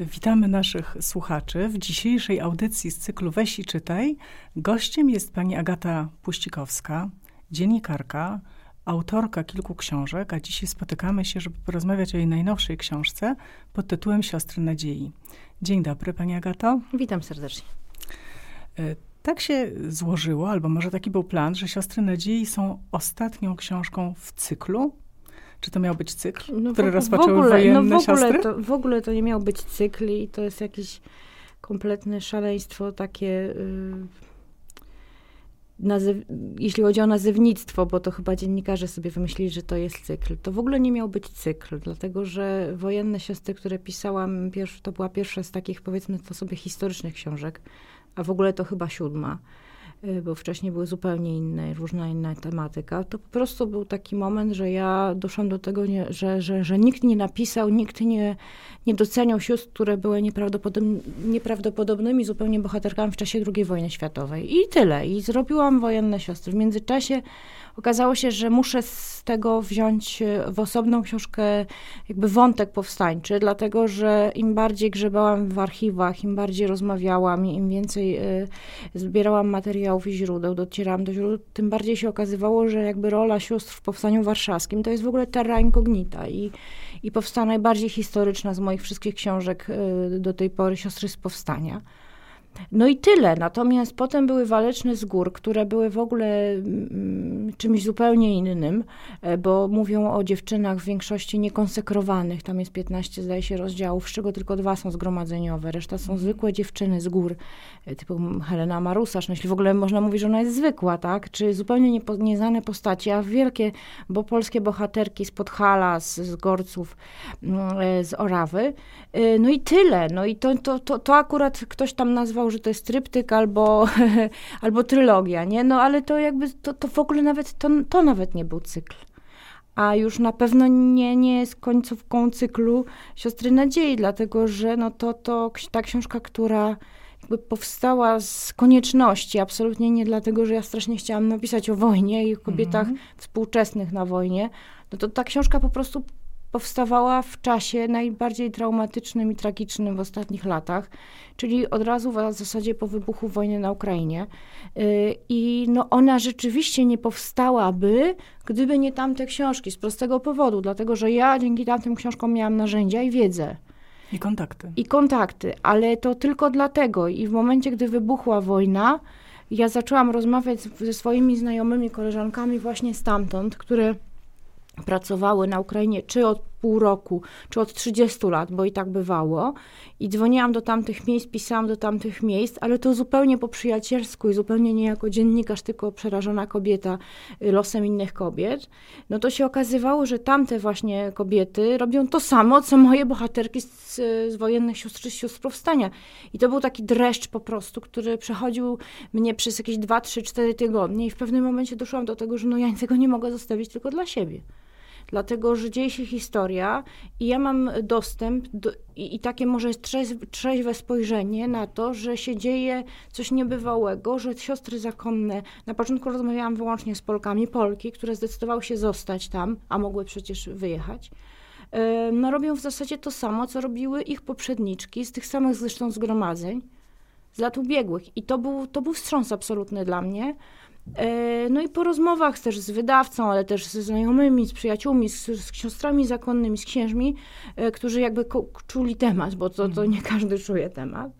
Witamy naszych słuchaczy w dzisiejszej audycji z cyklu Weź i czytaj. Gościem jest pani Agata Puścikowska, dziennikarka, autorka kilku książek, a dzisiaj spotykamy się, żeby porozmawiać o jej najnowszej książce pod tytułem Siostry Nadziei. Dzień dobry, pani Agato. Witam serdecznie. E, tak się złożyło, albo może taki był plan, że Siostry Nadziei są ostatnią książką w cyklu. Czy to miał być cykl, no który w, rozpoczęły w ogóle, wojenne no w ogóle siostry? To, w ogóle to nie miał być cykl i to jest jakieś kompletne szaleństwo takie... Nazyw- jeśli chodzi o nazewnictwo, bo to chyba dziennikarze sobie wymyślili, że to jest cykl, to w ogóle nie miał być cykl, dlatego że Wojenne Siostry, które pisałam, to była pierwsza z takich, powiedzmy to sobie, historycznych książek, a w ogóle to chyba siódma. Y, bo wcześniej były zupełnie inne, różna inna tematyka, to po prostu był taki moment, że ja doszłam do tego, nie, że, że, że nikt nie napisał, nikt nie, nie doceniał sióstr, które były nieprawdopodobny, nieprawdopodobnymi zupełnie bohaterkami w czasie II wojny światowej. I tyle. I zrobiłam Wojenne Siostry. W międzyczasie okazało się, że muszę z tego wziąć e, w osobną książkę jakby wątek powstańczy, dlatego że im bardziej grzebałam w archiwach, im bardziej rozmawiałam, im więcej y, zbierałam materiałów i źródeł, docierałam do źródeł, tym bardziej się okazywało, że jakby rola sióstr w Powstaniu Warszawskim to jest w ogóle terra incognita i, i powstała najbardziej historyczna z moich wszystkich książek y, do tej pory Siostry z Powstania. No i tyle. Natomiast potem były waleczne z gór, które były w ogóle mm, czymś zupełnie innym, e, bo mówią o dziewczynach w większości niekonsekrowanych. Tam jest 15, zdaje się, rozdziałów, z czego tylko dwa są zgromadzeniowe. Reszta są zwykłe dziewczyny z gór, e, typu Helena Marusarz. No jeśli w ogóle można mówić, że ona jest zwykła, tak? Czy zupełnie niepo, nieznane postaci, a wielkie, bo polskie bohaterki z Podhala, z, z Gorców, mm, e, z Orawy. No i tyle. No i to, to, to, to akurat ktoś tam nazwał że to jest tryptyk albo, albo trylogia, nie? No ale to jakby, to, to w ogóle nawet, to, to nawet nie był cykl. A już na pewno nie, nie jest końcówką cyklu Siostry Nadziei, dlatego że no to, to ta książka, która jakby powstała z konieczności, absolutnie nie dlatego, że ja strasznie chciałam napisać o wojnie i o kobietach mm -hmm. współczesnych na wojnie, no to ta książka po prostu powstawała w czasie najbardziej traumatycznym i tragicznym w ostatnich latach, czyli od razu w zasadzie po wybuchu wojny na Ukrainie. Y, I no ona rzeczywiście nie powstałaby, gdyby nie tamte książki, z prostego powodu, dlatego że ja dzięki tamtym książkom miałam narzędzia i wiedzę. I kontakty. I kontakty, ale to tylko dlatego. I w momencie, gdy wybuchła wojna, ja zaczęłam rozmawiać ze swoimi znajomymi, koleżankami właśnie stamtąd, które pracowały na Ukrainie, czy od pół roku, czy od 30 lat, bo i tak bywało. I dzwoniłam do tamtych miejsc, pisałam do tamtych miejsc, ale to zupełnie po przyjacielsku i zupełnie nie jako dziennikarz, tylko przerażona kobieta y, losem innych kobiet. No to się okazywało, że tamte właśnie kobiety robią to samo, co moje bohaterki z, z wojennych sióstr, z sióstr. I to był taki dreszcz po prostu, który przechodził mnie przez jakieś 2, 3, 4 tygodnie i w pewnym momencie doszłam do tego, że no ja tego nie mogę zostawić tylko dla siebie dlatego że dzieje się historia i ja mam dostęp do, i, i, takie może trzeźwe spojrzenie na to, że się dzieje coś niebywałego, że siostry zakonne, na początku rozmawiałam wyłącznie z Polkami, Polki, które zdecydowały się zostać tam, a mogły przecież wyjechać, no robią w zasadzie to samo, co robiły ich poprzedniczki z tych samych zresztą zgromadzeń z lat ubiegłych. I to był, to był wstrząs absolutny dla mnie, E, no i po rozmowach też z wydawcą, ale też ze znajomymi, z przyjaciółmi, z, z siostrami zakonnymi, z księżmi, e, którzy jakby czuli temat, bo to, to nie każdy czuje temat.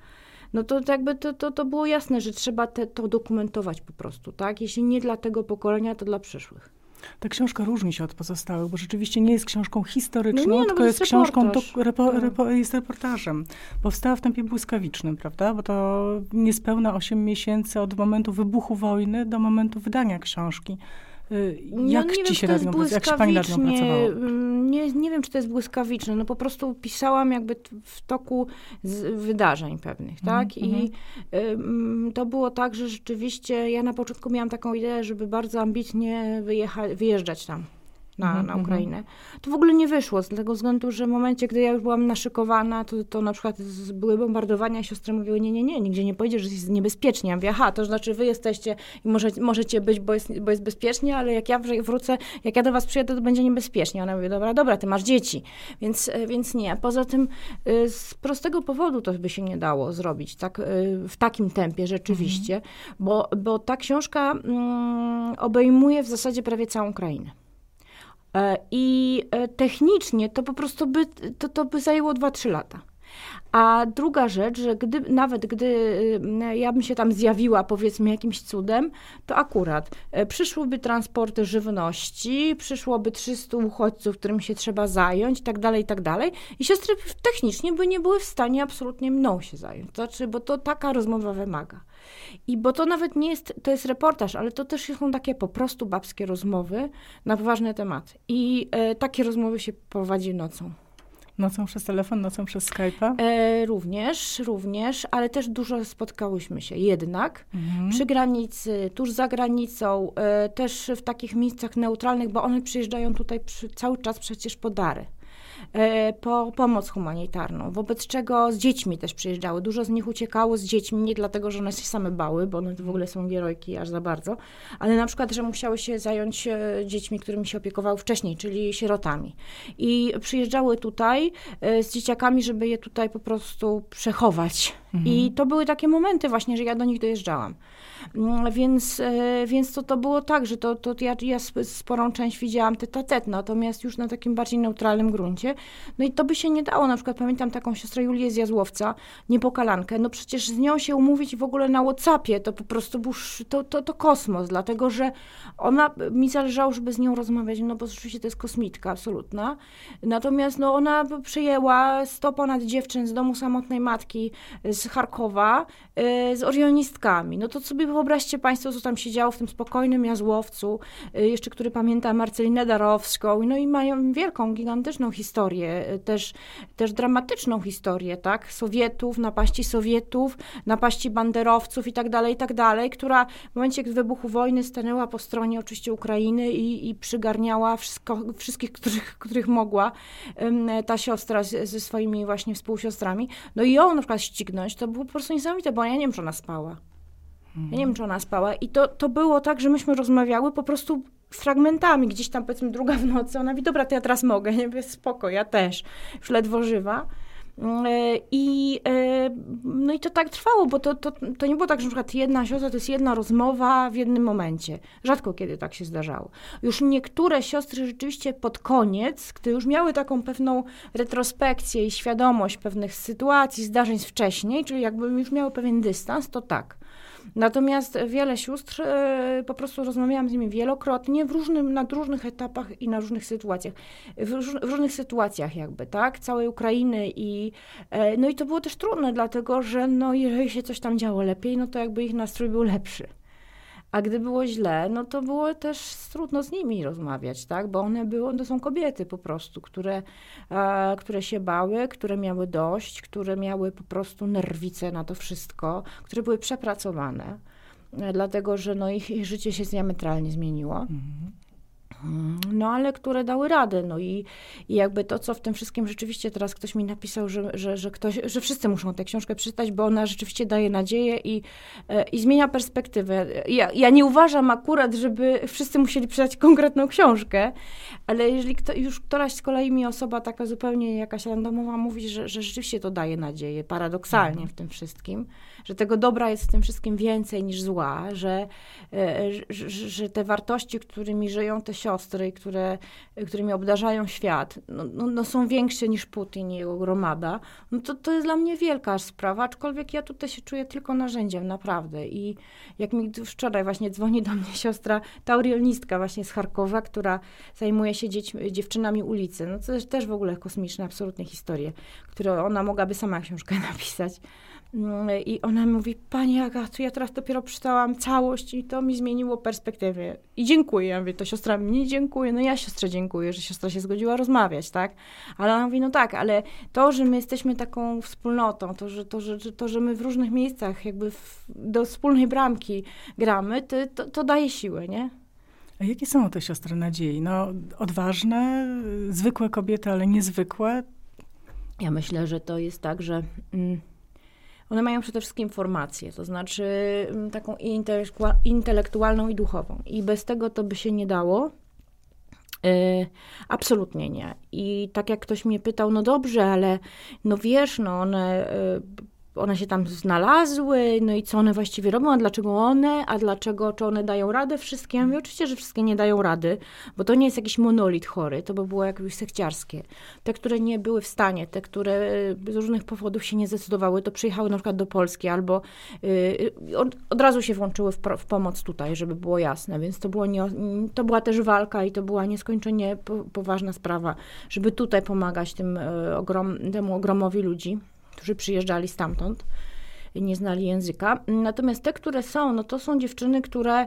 No to jakby to, to, to było jasne, że trzeba te, to dokumentować po prostu, tak? Jeśli nie dla tego pokolenia, to dla przyszłych. Ta książka różni się od pozostałych, bo rzeczywiście nie jest książką historyczną, no nie, no tylko jest, jest książką, to, repo, tak. repo, jest reportażem. Powstała w tempie błyskawicznym, prawda? Bo to niespełna 8 miesięcy od momentu wybuchu wojny do momentu wydania książki. Y, jak no, ci się nią, jak się pani nad nią pracowało? Mm, nie, nie wiem, czy to jest błyskawiczne. No po prostu pisałam jakby w toku wydarzeń pewnych, mm, tak? Mm, I y, to było tak, że rzeczywiście ja na początku miałam taką ideę, żeby bardzo ambitnie wyjecha- wyjeżdżać tam na, -hmm. na Ukrainę. To w ogóle nie wyszło, z tego względu, że w momencie, gdy ja już byłam naszykowana, to, to na przykład były bombardowania, siostry mówiły, nie, nie, nie, nigdzie nie pojedziesz, jest niebezpiecznie. Ja mówię, aha, to znaczy wy jesteście i może, możecie być, bo jest, bo jest bezpiecznie, ale jak ja wrócę, jak ja do was przyjadę, to będzie niebezpiecznie. Ona mówi, dobra, dobra, ty masz dzieci, więc, e, więc nie. Poza tym y, z prostego powodu to by się nie dało zrobić, tak, y, w takim tempie rzeczywiście, mhm. bo, bo ta książka mm, obejmuje w zasadzie prawie całą Ukrainę. E, I e, technicznie to po prostu by, to, to by zajęło 2-3 lata. A druga rzecz, że gdy, nawet gdy ja bym się tam zjawiła, powiedzmy, jakimś cudem, to akurat e, przyszłyby transporty żywności, przyszłoby 300 uchodźców, którym się trzeba zająć, tak dalej, tak dalej. I siostry technicznie by nie były w stanie absolutnie mną się zająć. Znaczy, bo to taka rozmowa wymaga. I bo to nawet nie jest, to jest reportaż, ale to też są takie po prostu babskie rozmowy na poważne tematy. I e, takie rozmowy się prowadzi nocą. Nocą przez telefon, nocą przez Skype'a? E, również, również, ale też dużo spotkałyśmy się jednak mhm. przy granicy, tuż za granicą, e, też w takich miejscach neutralnych, bo one przyjeżdżają tutaj przy, cały czas przecież po dary. E, po pomoc humanitarną, wobec czego z dziećmi też przyjeżdżały. Dużo z nich uciekało z dziećmi, nie dlatego, że one się same bały, bo one w ogóle są gierojki aż za bardzo, ale na przykład, że musiały się zająć e, dziećmi, którymi się opiekowały wcześniej, czyli sierotami. I przyjeżdżały tutaj e, z dzieciakami, żeby je tutaj po prostu przechować. Mhm. I to były takie momenty właśnie, że ja do nich dojeżdżałam. Mm, więc, więc to, to było tak, że to, to ja, ja sporą część widziałam tet a natomiast już na takim bardziej neutralnym gruncie. No i to by się nie dało. Na przykład pamiętam taką siostrę Julię z Jazłowca, niepokalankę. No przecież z nią się umówić w ogóle na Whatsappie, to po prostu był, to, to, to kosmos, dlatego że ona, mi zależało, żeby z nią rozmawiać, no bo rzeczywiście to jest kosmitka absolutna. Natomiast no ona przyjęła 100 ponad dziewczyn z domu samotnej matki z Charkowa yy, z orionistkami. No to sobie wyobraźcie Państwo, co tam się działo w tym spokojnym Jazłowcu, yy, jeszcze który pamięta Marcelinę Darowską, no i mają wielką, gigantyczną historię historię, też, też dramatyczną historię, tak? Sowietów, napaści Sowietów, napaści banderowców i tak dalej, i tak dalej, która w momencie wybuchu wojny stanęła po stronie oczywiście Ukrainy i, i przygarniała wszystko, wszystkich, których, których mogła ta siostra z, ze swoimi właśnie współsiostrami. No i ją na przykład to było po prostu niesamowite, bo ja nie wiem, czy ona spała. Ja nie wiem, czy ona spała. I to, to było tak, że myśmy rozmawiały po prostu fragmentami, gdzieś tam powiedzmy druga w nocy. Ona mówi, dobra, to ja teraz mogę, nie wiem, spoko, ja też. Już ledwo żywa. E, I, e, no i to tak trwało, bo to, to, to nie było tak, że na przykład jedna siostra to jest jedna rozmowa w jednym momencie. Rzadko kiedy tak się zdarzało. Już niektóre siostry rzeczywiście pod koniec, gdy już miały taką pewną retrospekcję i świadomość pewnych sytuacji, zdarzeń wcześniej, czyli jakby już miały pewien dystans, to tak. Natomiast wiele sióstr, e, po prostu rozmawiałam z nimi wielokrotnie, w różnym, na różnych etapach i na różnych sytuacjach. W, w różnych sytuacjach jakby, tak? Całej Ukrainy i e, no i to było też trudne, dlatego że no jeżeli się coś tam działo lepiej, no to jakby ich nastrój był lepszy. A gdy było źle, no to było też trudno z nimi rozmawiać, tak? Bo one były, to są kobiety po prostu, które, e, które się bały, które miały dość, które miały po prostu nerwice na to wszystko, które były przepracowane, e, dlatego że no ich, ich życie się diametralnie zmieniło. Mhm. No, ale które dały radę. No i, i jakby to, co w tym wszystkim rzeczywiście teraz ktoś mi napisał, że, że, że, ktoś, że wszyscy muszą tę książkę przeczytać, bo ona rzeczywiście daje nadzieję i, e, i zmienia perspektywę. Ja, ja nie uważam akurat, żeby wszyscy musieli przeczytać konkretną książkę, ale jeżeli kto, już któraś z kolei mi osoba taka zupełnie jakaś randomowa mówi, że, że rzeczywiście to daje nadzieję, paradoksalnie mhm. w tym wszystkim, że tego dobra jest w tym wszystkim więcej niż zła, że, e, że, że te wartości, którymi żyją te siostry, które, którymi obdarzają świat, no, no, no są większe niż Putin i jego gromada, no to, to jest dla mnie wielka sprawa, aczkolwiek ja tutaj się czuję tylko narzędziem, naprawdę. I jak mi wczoraj właśnie dzwoni do mnie siostra, taurionistka właśnie z Charkowa, która zajmuje się dziećmi, dziewczynami ulicy, no to też w ogóle kosmiczne, absolutnie historie, które ona mogłaby sama książkę napisać. Mm, I ona mówi, Pani Agatu, ja teraz dopiero przeczytałam całość i to mi zmieniło perspektywę. I dziękuję. Ja mówię, to siostra mi nie dziękuję. No ja siostrze dziękuję, że siostra się zgodziła rozmawiać, tak? Ale ona mówi, no tak, ale to, że my jesteśmy taką wspólnotą, to, że, to, że, to, że my w różnych miejscach jakby w, do wspólnej bramki gramy, to, to, to daje siłę, nie? A jakie są te siostry nadziei? No, odważne, zwykłe kobiety, ale niezwykłe. Ja myślę, że to jest tak, że mm, one mają przede wszystkim formację, to znaczy mm, taką intelektualną i duchową. I bez tego to by się nie dało. Yy, absolutnie nie. I tak jak ktoś mnie pytał, no dobrze, ale no wiesz, no one yy, one się tam znalazły, no i co one właściwie robią, a dlaczego one, a dlaczego, czy one dają radę wszystkie? Ja mówię, oczywiście, że wszystkie nie dają rady, bo to nie jest jakiś monolit chory, to by było jakieś sekciarskie. Te, które nie były w stanie, te, które z różnych powodów się nie zdecydowały, to przyjechały na przykład do Polski albo yy, od, od, razu się włączyły w, w, pomoc tutaj, żeby było jasne, więc to, było nie, to była też walka i to była nieskończenie po, poważna sprawa, żeby tutaj pomagać tym, yy, ogrom, temu ogromowi ludzi którzy przyjeżdżali stamtąd, nie znali języka. Natomiast te, które są, no to są dziewczyny, które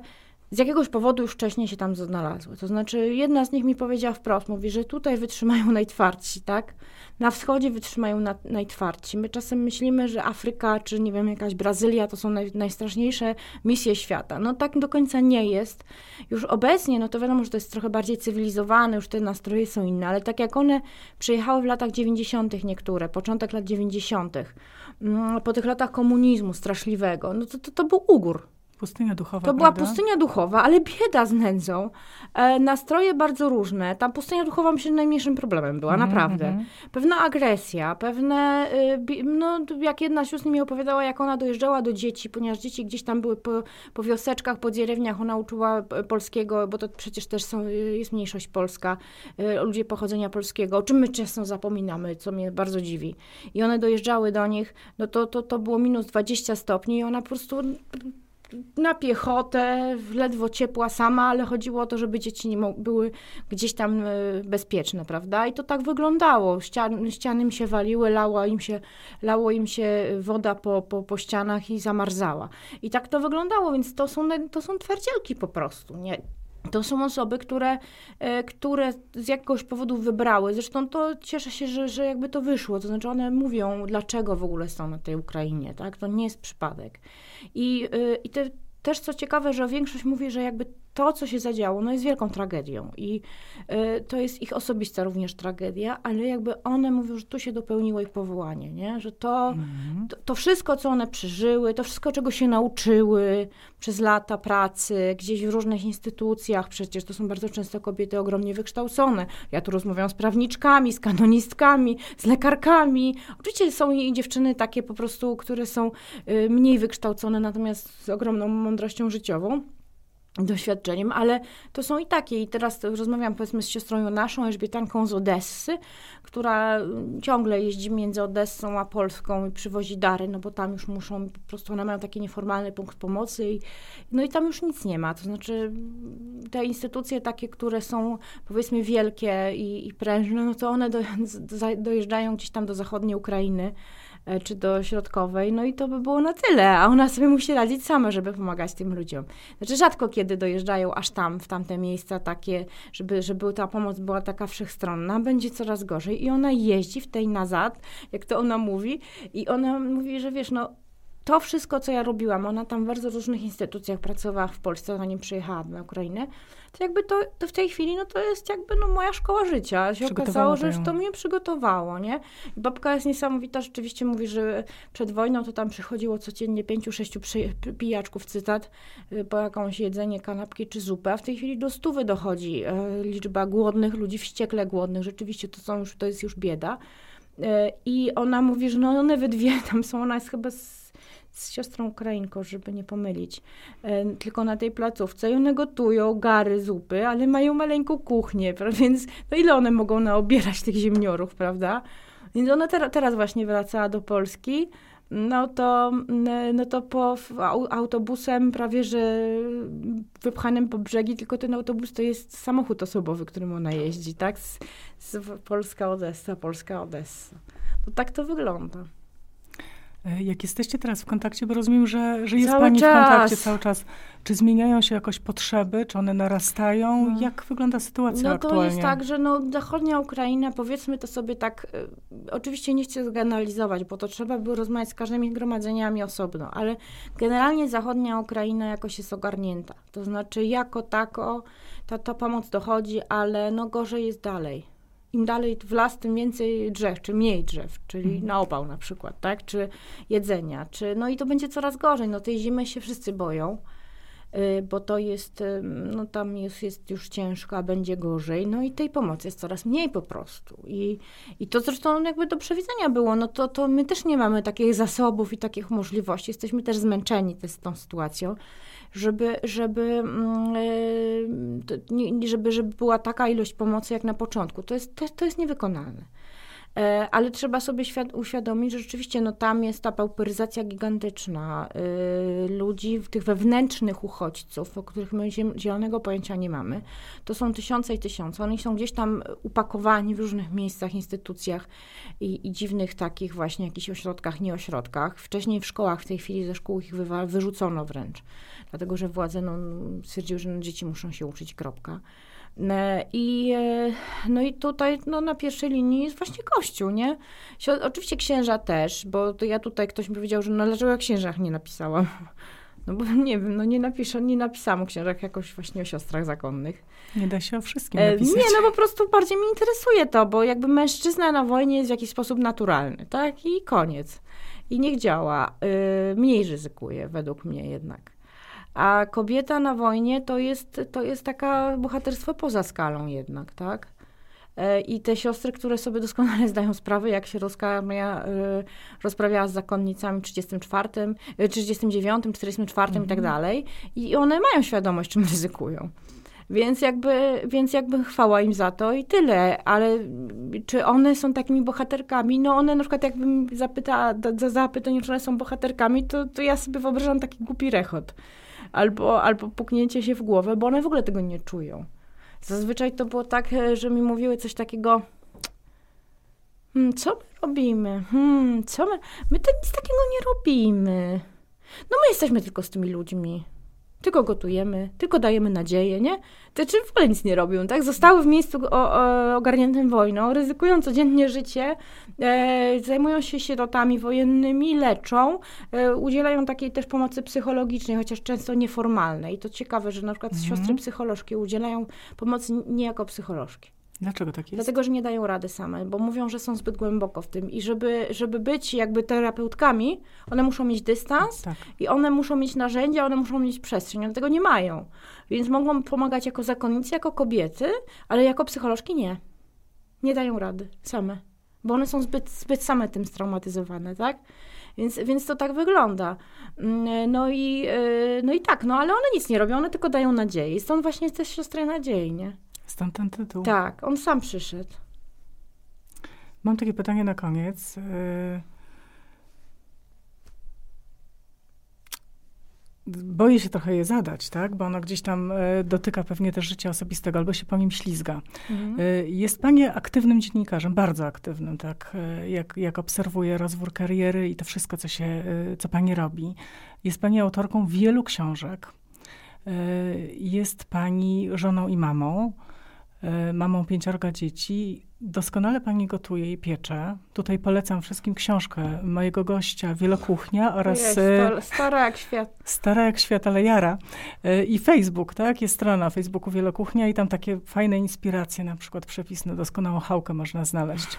z jakiegoś powodu już wcześniej się tam znalazły. To znaczy, jedna z nich mi powiedziała wprost, mówi, że tutaj wytrzymają najtwardsi, tak? Na wschodzie wytrzymają na, najtwardsi. My czasem myślimy, że Afryka, czy nie wiem, jakaś Brazylia to są naj, najstraszniejsze misje świata. No tak do końca nie jest. Już obecnie, no to wiadomo, że to jest trochę bardziej cywilizowane, już te nastroje są inne, ale tak jak one przyjechały w latach 90. niektóre, początek lat 90., mm, po tych latach komunizmu straszliwego, no to, to, to był ugór Pustynia duchowa. To była pustynia duchowa, ale bieda z nędzą. E, nastroje bardzo różne. Tam pustynia duchowa myślę, że najmniejszym problemem była, mm, naprawdę. Mm. Pewna agresja, pewne, y, no jak jedna siostra mi opowiadała, jak ona dojeżdżała do dzieci, ponieważ dzieci gdzieś tam były po, po wioseczkach, po dzierewniach, ona uczyła polskiego, bo to przecież też są, y, jest mniejszość polska, y, ludzie pochodzenia polskiego, o czym my często zapominamy, co mnie bardzo dziwi. I one dojeżdżały do nich, no to, to, to było minus 20 stopni i ona po prostu na piechotę, ledwo ciepła sama, ale chodziło o to, żeby dzieci nie były gdzieś tam e, bezpieczne, prawda? I to tak wyglądało. Ścian, ściany im się waliły, lało im się, lało im się woda po, po, po ścianach i zamarzała. I tak to wyglądało, więc to są, to są twardzielki po prostu. Nie, to są osoby, które, e, które z jakiegoś powodu wybrały. Zresztą to cieszę się, że, że jakby to wyszło. To znaczy one mówią, dlaczego w ogóle są na tej Ukrainie, tak? To nie jest przypadek. I, e, i te, też co ciekawe, że większość mówi, że jakby to, co się zadziało, no jest wielką tragedią i y, to jest ich osobista również tragedia, ale jakby one mówią, że tu się dopełniło ich powołanie, nie? że to, mhm. to, to, wszystko, co one przeżyły, to wszystko, czego się nauczyły przez lata pracy, gdzieś w różnych instytucjach, przecież to są bardzo często kobiety ogromnie wykształcone. Ja tu rozmawiam z prawniczkami, z kanonistkami, z lekarkami. Oczywiście są i dziewczyny takie po prostu, które są y, mniej wykształcone, natomiast z ogromną mądrością życiową doświadczeniem, ale to są i takie. I teraz rozmawiam powiedzmy z siostrą naszą, Elżbietanką z Odessy, która ciągle jeździ między Odessą a Polską i przywozi dary, no bo tam już muszą, po prostu one mają taki nieformalny punkt pomocy i no i tam już nic nie ma. To znaczy te instytucje takie, które są powiedzmy wielkie i, i prężne, no to one do, dojeżdżają gdzieś tam do zachodniej Ukrainy, czy do środkowej, no i to by było na tyle, a ona sobie musi radzić sama, żeby pomagać tym ludziom. Znaczy rzadko kiedy dojeżdżają aż tam, w tamte miejsca takie, żeby, żeby ta pomoc była taka wszechstronna, będzie coraz gorzej i ona jeździ w tej nazad, jak to ona mówi i ona mówi, że wiesz, no to wszystko, co ja robiłam, ona tam w bardzo różnych instytucjach pracowała w Polsce, zanim przyjechała na Ukrainę, to jakby to, to w tej chwili, no to jest jakby no moja szkoła życia. Się okazało, że to mnie przygotowało, nie? I babka jest niesamowita, rzeczywiście mówi, że przed wojną to tam przychodziło codziennie pięciu, sześciu pijaczków, cytat, y, po jakąś jedzenie, kanapki czy zupę, a w tej chwili do stówy dochodzi e, liczba głodnych ludzi, wściekle głodnych, rzeczywiście to są już, to jest już bieda. E, I ona mówi, że no one we dwie tam są, ona jest chyba z z siostrą Ukrainką, żeby nie pomylić, e, tylko na tej placówce i one gotują gary, zupy, ale mają maleńką kuchnię, więc no ile one mogą naobierać tych ziemniorów, prawda? Więc ona ter teraz właśnie wracała do Polski, no to, no to po autobusem prawie, że wypchanym po brzegi, tylko ten autobus to jest samochód osobowy, którym ona jeździ, tak? Z, z Polska Odessa, Polska Odessa. To tak to wygląda. E, jak jesteście teraz w kontakcie, bo rozumiem, że, że jest cały Pani czas. w kontakcie cały czas. Czy zmieniają się jakoś potrzeby? Czy one narastają? No. Jak wygląda sytuacja no, aktualnie? No to jest tak, że no, zachodnia Ukraina, powiedzmy to sobie tak, y, oczywiście nie chcę zgeneralizować, bo to trzeba by rozmawiać z każdymi zgromadzeniami osobno, ale generalnie zachodnia Ukraina jakoś jest ogarnięta. To znaczy jako tako ta, ta pomoc dochodzi, ale no gorzej jest dalej im dalej w las, tym więcej drzew, czy mniej drzew, czyli mhm. na opał na przykład, tak, czy jedzenia, czy, no i to będzie coraz gorzej, no tej zimy się wszyscy boją, bo to jest, y, no tam jest, jest już ciężko, a będzie gorzej, no i tej pomocy jest coraz mniej po prostu i, i to zresztą jakby do przewidzenia było, no to, to my też nie mamy takich zasobów i takich możliwości, jesteśmy też zmęczeni z tą sytuacją, żeby, żeby, mm, e, żeby, żeby była taka ilość pomocy jak na początku. To jest, to, to jest niewykonalne. E, ale trzeba sobie uświadomić, że rzeczywiście no, tam jest ta pauperyzacja gigantyczna y, ludzi, tych wewnętrznych uchodźców, o których my zielonego pojęcia nie mamy. To są tysiące i tysiące. Oni są gdzieś tam upakowani w różnych miejscach, instytucjach i, i dziwnych takich właśnie jakichś ośrodkach, nie ośrodkach. Wcześniej w szkołach, w tej chwili ze szkół ich wyrzucono wręcz dlatego że władze no, stwierdziły, że no, dzieci muszą się uczyć, kropka. E, I, e, no i tutaj no, na pierwszej linii jest właśnie Kościół, nie? Oczywiście księża też, bo ja tutaj ktoś mi powiedział, że no dlaczego ja księżach nie napisałam? No bo nie wiem, no nie napiszę, nie napisałam o księżach jakoś właśnie o siostrach zakonnych. Nie da się o wszystkim e, napisać. Nie, no po prostu bardziej mnie interesuje to, bo jakby mężczyzna na wojnie jest w jakiś sposób naturalny, tak? I koniec. I niech działa. Mniej ryzykuje według mnie jednak. A kobieta na wojnie to jest, to jest taka bohaterstwo poza skalą jednak, tak? E, I te siostry, które sobie doskonale zdają sprawę, jak się rozprawia, e, rozprawiała z zakonnicami w 34, 39, 44 mhm. i tak mhm. dalej. I one mają świadomość, czym ryzykują. Więc jakby, więc jakby chwała im za to i tyle. Ale czy one są takimi bohaterkami? No one na przykład jakbym zapytała, za zapytanie, czy one są bohaterkami, to, to ja sobie wyobrażam taki głupi rechot albo, albo puknięcie się w głowę, bo one w ogóle tego nie czują. Zazwyczaj to było tak, e, że mi mówiły coś takiego, hmm, co my robimy? Hmm, co my? My to nic takiego nie robimy. No my jesteśmy tylko z tymi ludźmi tylko gotujemy, tylko dajemy nadzieję, nie? Te czy w ogóle nic nie robią, tak? Zostały w miejscu o, o, ogarniętym wojną, ryzykują codziennie życie, e, zajmują się sierotami wojennymi, leczą, e, udzielają takiej też pomocy psychologicznej, chociaż często nieformalnej. I to ciekawe, że na przykład mhm. siostry psycholożki udzielają pomocy nie jako psycholożki. Dlaczego tak jest? Dlatego, że nie dają rady same, bo mówią, że są zbyt głęboko w tym i żeby, żeby być jakby terapeutkami, one muszą mieć dystans tak. i one muszą mieć narzędzia, one muszą mieć przestrzeń, one tego nie mają. Więc mogą pomagać jako zakonnicy, jako kobiety, ale jako psycholożki nie. Nie dają rady same, bo one są zbyt, zbyt same tym straumatyzowane, tak? Więc, więc to tak wygląda. Mm, no i, y, no i tak, no ale one nic nie robią, one tylko dają nadzieję. Stąd właśnie jest też siostry nadziei, nie? Stąd ten tytuł. Tak, on sam przyszedł. Mam takie pytanie na koniec. Y, boję się trochę je zadać, tak? Bo ono gdzieś tam y, dotyka pewnie też życia osobistego, albo się po nim ślizga. Mhm. Y, jest pani aktywnym dziennikarzem, bardzo aktywnym, tak? Jak, jak obserwuję rozwój kariery i to wszystko, co, się, co pani robi. Jest pani autorką wielu książek. Jest pani żoną i mamą. E, mamą pięciorga dzieci. Doskonale pani gotuje i piecze. Tutaj polecam wszystkim książkę mojego gościa Wielokuchnia oraz... Jest, e, stara jak świat. Stara jak świat, ale jara. E, I Facebook, tak? Jest strona Facebooku Wielokuchnia i tam takie fajne inspiracje, na przykład przepis na doskonałą chałkę można znaleźć.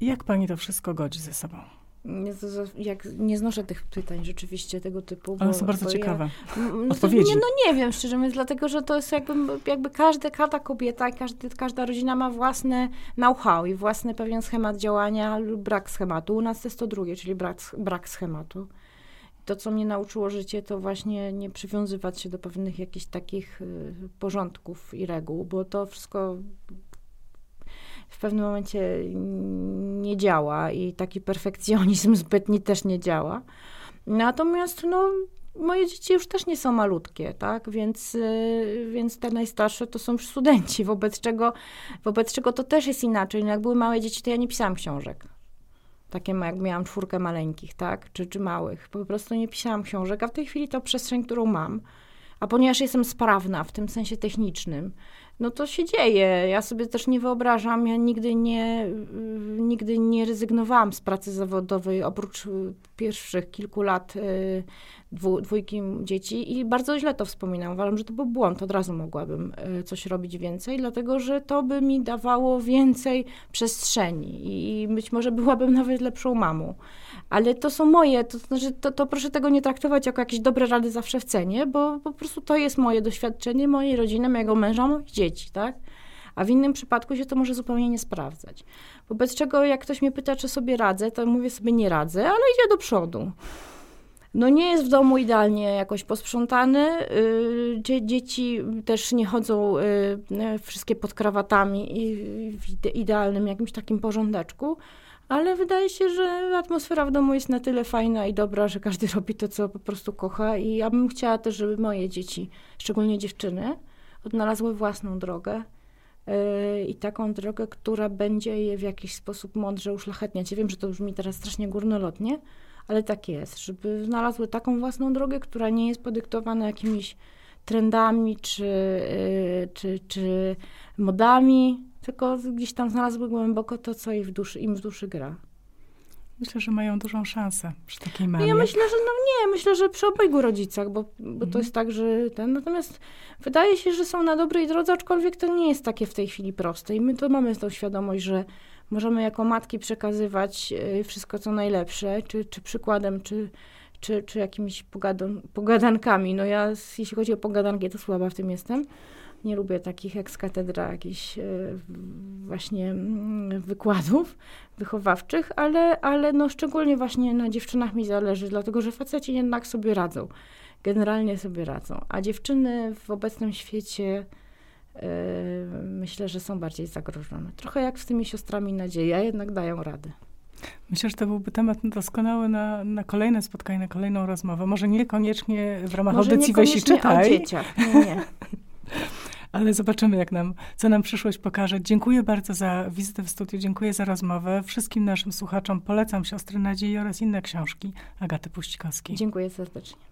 Jak pani to wszystko godzi ze sobą? Nie, jak, nie znoszę tych pytań rzeczywiście tego typu. One są bardzo ciekawe. Ja, no, Odpowiedzi. Nie, no nie wiem, szczerze mówiąc, dlatego, że to jest jakby, jakby każdy, każda kobieta, każdy, każda rodzina ma własne know-how i własny pewien schemat działania lub brak schematu. U nas jest to drugie, czyli brak, brak schematu. To, co mnie nauczyło życie, to właśnie nie przywiązywać się do pewnych jakichś takich y, porządków i reguł, bo to wszystko w pewnym momencie nie działa i taki perfekcjonizm zbytni też nie działa. Natomiast no, moje dzieci już też nie są malutkie, tak? Więc, y, więc te najstarsze to są już studenci, wobec czego, wobec czego to też jest inaczej. No jak były małe dzieci, to ja nie pisałam książek. takie jak miałam czwórkę maleńkich, tak, czy, czy małych. Po prostu nie pisałam książek, a w tej chwili to przestrzeń, którą mam. A ponieważ jestem sprawna w tym sensie technicznym, no to się dzieje. Ja sobie też nie wyobrażam, ja nigdy nie, nigdy nie rezygnowałam z pracy zawodowej, oprócz pierwszych kilku lat y, dwu, dwójki dzieci i bardzo źle to wspominam. Uważam, że to był błąd. Od razu mogłabym y, coś robić więcej, dlatego że to by mi dawało więcej przestrzeni i być może byłabym nawet lepszą mamą. Ale to są moje, to znaczy, to, to proszę tego nie traktować jako jakieś dobre rady zawsze w cenie, bo po prostu to jest moje doświadczenie, mojej rodziny, mojego męża, moich dzieci, tak? A w innym przypadku się to może zupełnie nie sprawdzać. Wobec czego, jak ktoś mnie pyta, czy sobie radzę, to mówię sobie nie radzę, ale idzie do przodu. No nie jest w domu idealnie jakoś posprzątany. Yy, dzieci też nie chodzą yy, wszystkie pod krawatami i w idealnym jakimś takim porządeczku, ale wydaje się, że atmosfera w domu jest na tyle fajna i dobra, że każdy robi to, co po prostu kocha i ja bym chciała też, żeby moje dzieci, szczególnie dziewczyny, odnalazły własną drogę yy, i taką drogę, która będzie je w jakiś sposób mądrze uszlachetniać. Ja wiem, że to brzmi teraz strasznie górnolotnie, ale tak jest, żeby znalazły taką własną drogę, która nie jest podyktowana jakimiś trendami czy, yy, czy, czy modami, tylko gdzieś tam znalazły głęboko to, co im w duszy, im w duszy gra. Myślę, że mają dużą szansę przy takiej mamie. Ja myślę, że no nie, myślę, że przy obojgu rodzicach, bo, bo mhm. to jest tak, że ten, natomiast wydaje się, że są na dobrej drodze, aczkolwiek to nie jest takie w tej chwili proste i my to mamy tą świadomość, że możemy jako matki przekazywać e, wszystko, co najlepsze, czy, czy przykładem, czy, czy, czy jakimiś pogadan pogadankami. No ja, jeśli chodzi o pogadanki, to słaba w tym jestem. Nie lubię takich ex katedra jakichś e, właśnie mm, wykładów wychowawczych, ale, ale no szczególnie właśnie na dziewczynach mi zależy, dlatego że faceci jednak sobie radzą. Generalnie sobie radzą. A dziewczyny w obecnym świecie myślę, że są bardziej zagrożone. Trochę jak z tymi siostrami nadziei, a jednak dają radę. Myślę, że to byłby temat doskonały na, na kolejne spotkanie, na kolejną rozmowę. Może niekoniecznie w ramach Może audycji Weź i czytaj. o dzieciach. Nie, nie. ale zobaczymy, jak nam, co nam przyszłość pokaże. Dziękuję bardzo za wizytę w studiu, dziękuję za rozmowę. Wszystkim naszym słuchaczom polecam Siostry Nadziei oraz inne książki Agaty Puścikowskiej. Dziękuję serdecznie.